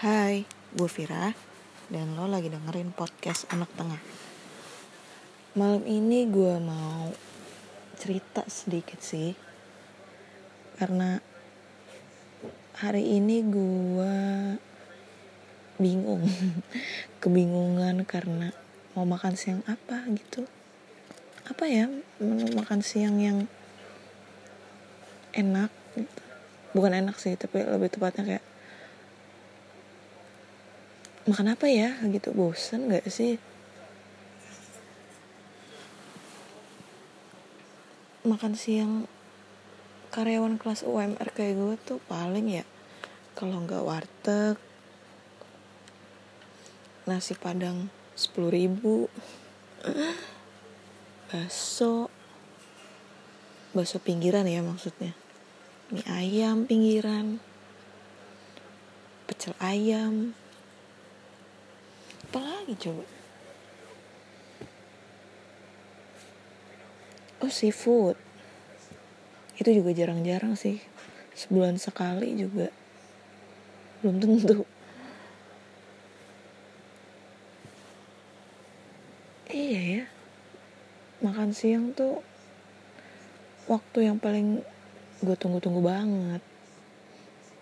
Hai, gue Vira dan lo lagi dengerin podcast Anak Tengah. Malam ini gue mau cerita sedikit sih. Karena hari ini gue bingung. Kebingungan karena mau makan siang apa gitu. Apa ya menu makan siang yang enak gitu. Bukan enak sih, tapi lebih tepatnya kayak makan apa ya? Gitu bosen gak sih? Makan siang karyawan kelas UMR kayak gue tuh paling ya kalau nggak warteg nasi padang sepuluh ribu bakso bakso pinggiran ya maksudnya mie ayam pinggiran pecel ayam apa lagi coba? Oh seafood. Itu juga jarang-jarang sih. Sebulan sekali juga. Belum tentu. Iya ya. Makan siang tuh waktu yang paling gue tunggu-tunggu banget.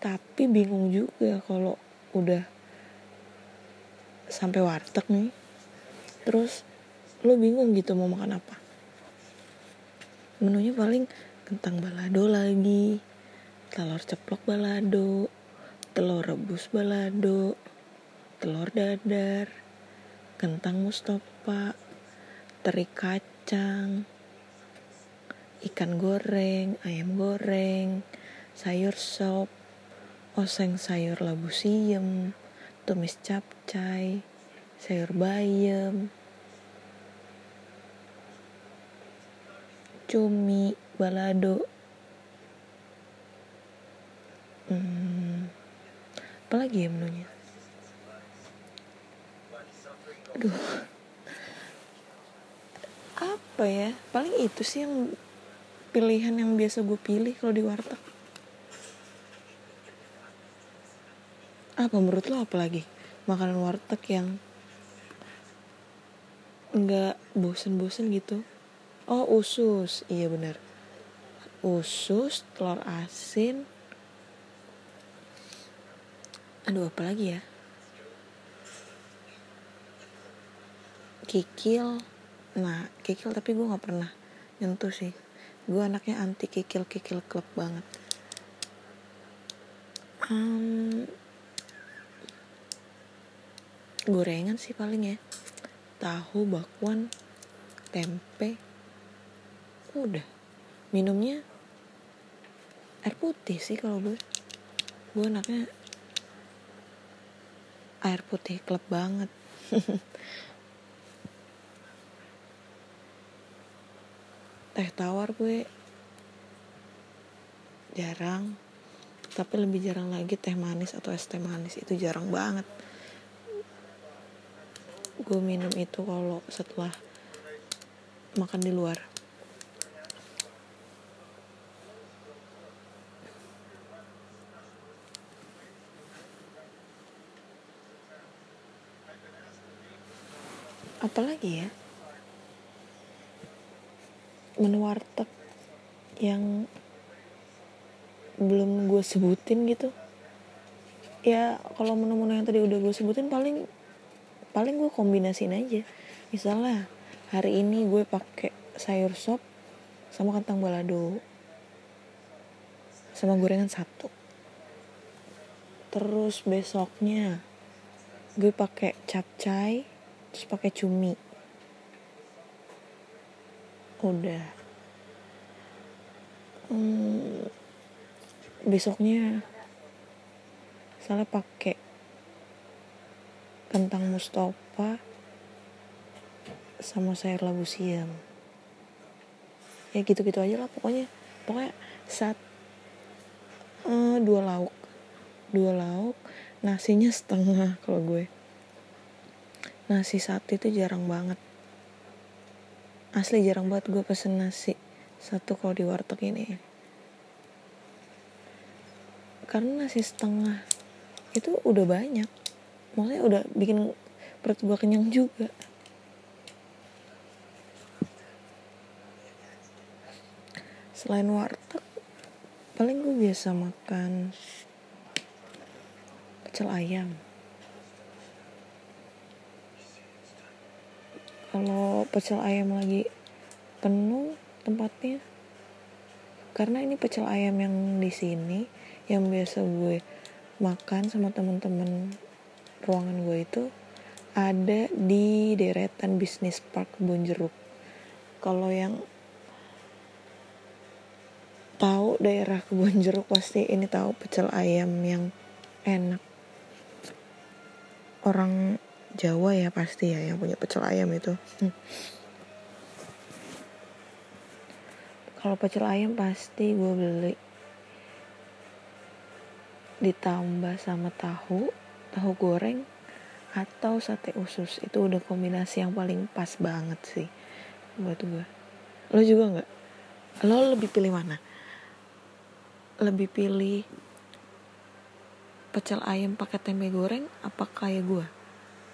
Tapi bingung juga kalau udah sampai warteg nih. Terus lo bingung gitu mau makan apa? Menunya paling kentang balado lagi telur ceplok balado telur rebus balado telur dadar kentang mustopa teri kacang ikan goreng ayam goreng sayur sop oseng sayur labu siem tumis capcay, sayur bayam, cumi, balado. Hmm, apalagi ya menunya? Aduh. Apa ya? Paling itu sih yang pilihan yang biasa gue pilih kalau di warteg. Apa menurut lo apa lagi makanan warteg yang nggak bosen-bosen gitu? Oh usus. Iya benar usus telur asin. Aduh apa lagi ya? Kikil. Nah kikil tapi gue nggak pernah nyentuh sih. Gue anaknya anti kikil kikil klub banget. Um, gorengan sih paling ya. Tahu bakwan tempe. Udah. Minumnya air putih sih kalau gue. Gue anaknya air putih klub banget. Teh tawar gue. Jarang. Tapi lebih jarang lagi teh manis atau es teh manis itu jarang banget gue minum itu kalau setelah makan di luar. Apalagi ya? Menu warteg yang belum gue sebutin gitu. Ya kalau menu-menu yang tadi udah gue sebutin paling paling gue kombinasin aja. Misalnya hari ini gue pakai sayur sop sama kentang balado sama gorengan satu. Terus besoknya gue pakai capcay terus pakai cumi. Udah. Hmm, besoknya salah pakai kentang mustopa sama sayur labu siam ya gitu-gitu aja lah pokoknya. Pokoknya saat uh, dua lauk. Dua lauk nasinya setengah kalau gue. Nasi satu itu jarang banget. Asli jarang banget gue pesen nasi satu kalau di warteg ini. Karena nasi setengah itu udah banyak maksudnya udah bikin perut gue kenyang juga. Selain warteg paling gue biasa makan pecel ayam. Kalau pecel ayam lagi penuh tempatnya karena ini pecel ayam yang di sini yang biasa gue makan sama temen-temen ruangan gue itu ada di deretan bisnis park Bonjeruk. Kalau yang tahu daerah kebun jeruk pasti ini tahu pecel ayam yang enak. Orang Jawa ya pasti ya yang punya pecel ayam itu. Hmm. kalau pecel ayam pasti gue beli. Ditambah sama tahu tahu goreng atau sate usus. Itu udah kombinasi yang paling pas banget sih buat gue lo juga nggak? Lo lebih pilih mana? Lebih pilih pecel ayam pakai tempe goreng apa kayak gue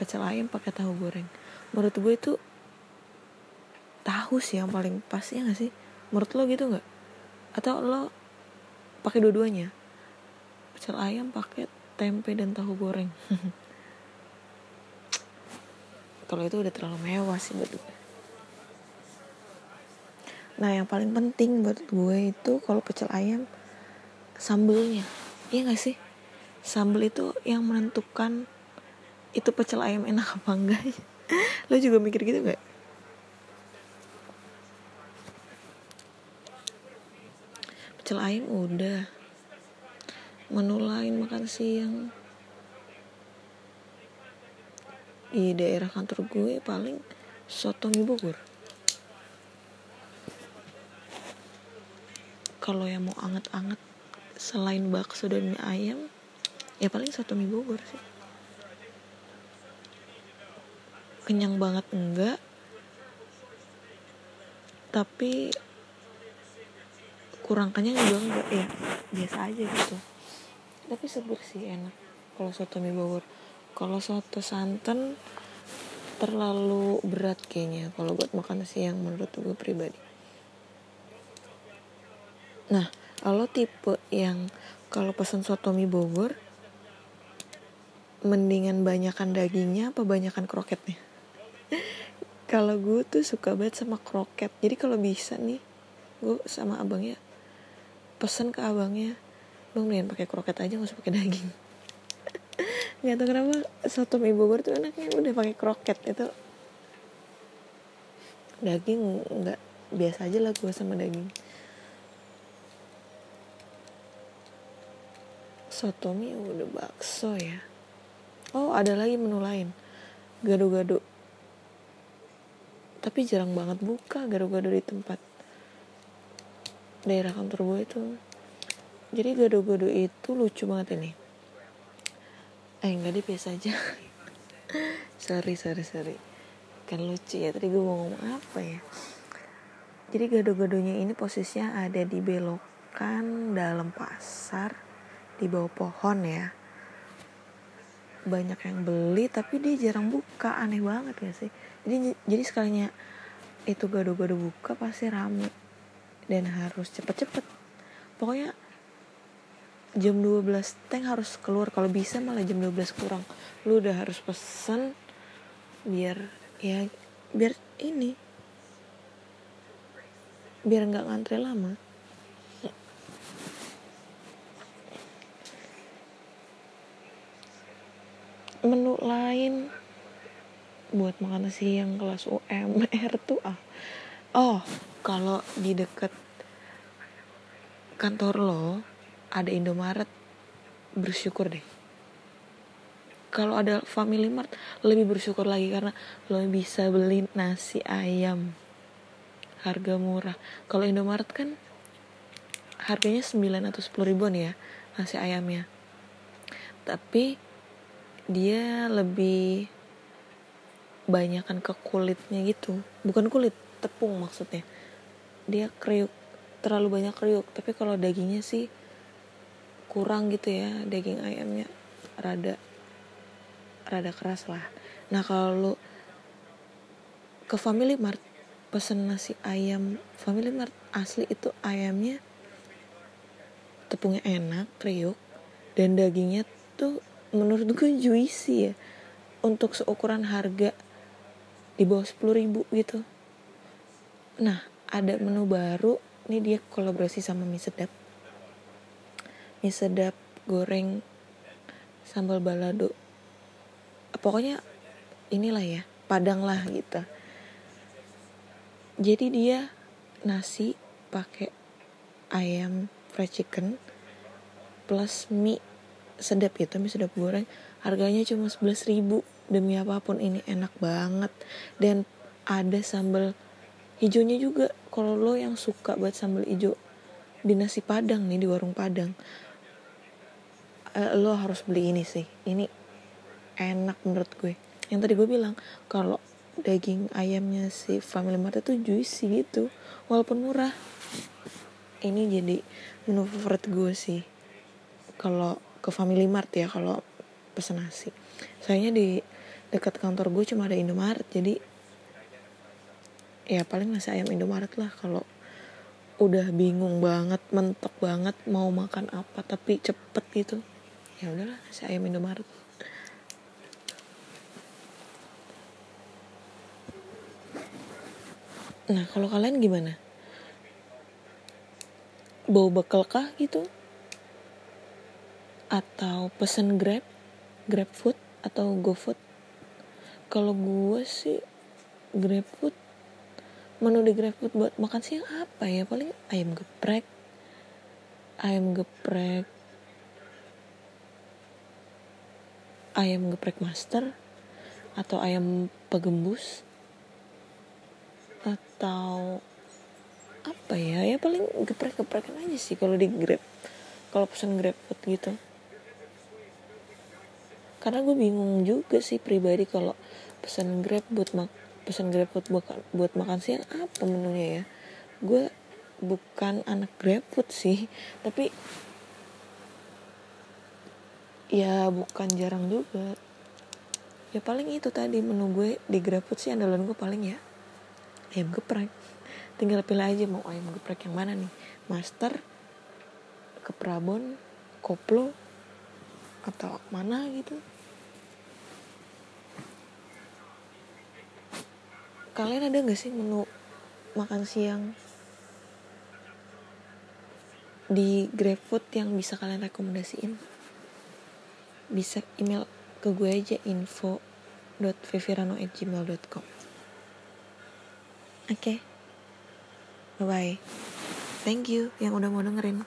pecel ayam pakai tahu goreng. Menurut gue itu tahu sih yang paling pas ya gak sih? Menurut lo gitu nggak? Atau lo pakai dua-duanya? Pecel ayam pakai tempe dan tahu goreng. Kalau itu udah terlalu mewah sih buat gue. Nah yang paling penting buat gue itu kalau pecel ayam sambelnya. Iya gak sih? Sambel itu yang menentukan itu pecel ayam enak apa enggak. Lo juga mikir gitu gak pecel ayam udah menu lain makan siang. Di daerah kantor gue paling soto mie Bogor. Kalau yang mau anget-anget selain bakso dan mie ayam ya paling satu mie Bogor sih. Kenyang banget enggak. Tapi kurang kenyang juga enggak. Ya biasa aja gitu tapi seger sih enak. Kalau soto mie Bogor. Kalau soto santan terlalu berat kayaknya. Kalau buat makan siang menurut gue pribadi. Nah kalau tipe yang kalau pesan soto mie Bogor mendingan banyakan dagingnya apa banyakan kroketnya? Kalau gue tuh suka banget sama kroket. Jadi kalau bisa nih gue sama abangnya pesan ke abangnya bang mendingan pakai kroket aja nggak usah pakai daging. Nggak tahu kenapa soto mie Bogor tuh enaknya udah pakai kroket itu. Daging nggak biasa aja lah gue sama daging. Soto mie udah bakso ya. Oh ada lagi menu lain. Gado-gado. Tapi jarang banget buka gado-gado di tempat daerah kantor gue itu jadi gado-gado itu lucu banget ini. Eh enggak deh biasa aja. Sorry sorry sorry. Kan lucu ya tadi gue mau ngomong apa ya? Jadi gado-gadonya ini posisinya ada di belokan dalam pasar di bawah pohon ya. Banyak yang beli tapi dia jarang buka. Aneh banget ya sih? Jadi jadi sekalinya itu gado-gado buka pasti rame. Dan harus cepet-cepet. Pokoknya jam 12 tank harus keluar. Kalau bisa malah jam 12 kurang. Lu udah harus pesen biar ya biar ini biar nggak ngantri lama. Menu lain buat makan siang kelas UMR tuh ah. Oh kalau di deket kantor lo ada Indomaret bersyukur deh. Kalau ada Family Mart lebih bersyukur lagi karena lo bisa beli nasi ayam. Harga murah. Kalau Indomaret kan harganya 9 atau 10 ribuan ya nasi ayamnya. Tapi dia lebih banyakkan ke kulitnya gitu. Bukan kulit tepung maksudnya. Dia kriuk terlalu banyak kriuk. Tapi kalau dagingnya sih kurang gitu ya daging ayamnya. Rada rada keras lah. Nah kalau lu ke Family Mart pesen nasi ayam. Family Mart asli itu ayamnya tepungnya enak kriuk dan dagingnya tuh menurut gue juicy ya. Untuk seukuran harga di bawah 10 ribu gitu. Nah ada menu baru. Ini dia kolaborasi sama mie sedap mie sedap goreng sambal balado. Pokoknya inilah ya padang lah gitu. Jadi dia nasi pakai ayam fried chicken plus mie sedap gitu mie sedap goreng. Harganya cuma 11 ribu demi apa pun ini enak banget. Dan ada sambal hijaunya juga. Kalau lo yang suka buat sambal hijau di nasi padang nih di warung padang eh, lo harus beli ini sih. Ini enak menurut gue. Yang tadi gue bilang kalau daging ayamnya si Family Mart itu juicy gitu walaupun murah. Ini jadi menu favorit gue sih. Kalau ke Family Mart ya kalau pesen nasi. Sayangnya di dekat kantor gue cuma ada Indomaret jadi ya paling nasi ayam Indomaret lah. Kalau udah bingung banget mentok banget mau makan apa tapi cepet gitu ya udahlah nasi ayam Indomaret Nah, kalau kalian gimana? Bawa bekal kah gitu? Atau pesen Grab? Grab Food atau GoFood? Kalau gue sih Grab Food menu di Grab Food buat makan siang apa ya? Paling ayam geprek, ayam geprek, ayam geprek master, atau ayam pegembus, atau apa ya? Ya paling geprek-geprekan aja sih kalau di grab kalau pesen grab food gitu. Karena gue bingung juga sih pribadi kalau pesan grab buat pesan grab food buat buat makan siang apa menunya ya? Gue bukan anak grab food sih tapi ya bukan jarang juga. Ya paling itu tadi menu gue di grab food sih andalan gue paling ya ayam geprek. Tinggal pilih aja mau ayam geprek yang mana nih. Master ke Prabon koplo atau mana gitu. Kalian ada gak sih menu makan siang di GrabFood yang bisa kalian rekomendasiin bisa email ke gue aja info.vivirano@gmail.com Oke. Okay. Bye-bye. Thank you yang udah mau dengerin.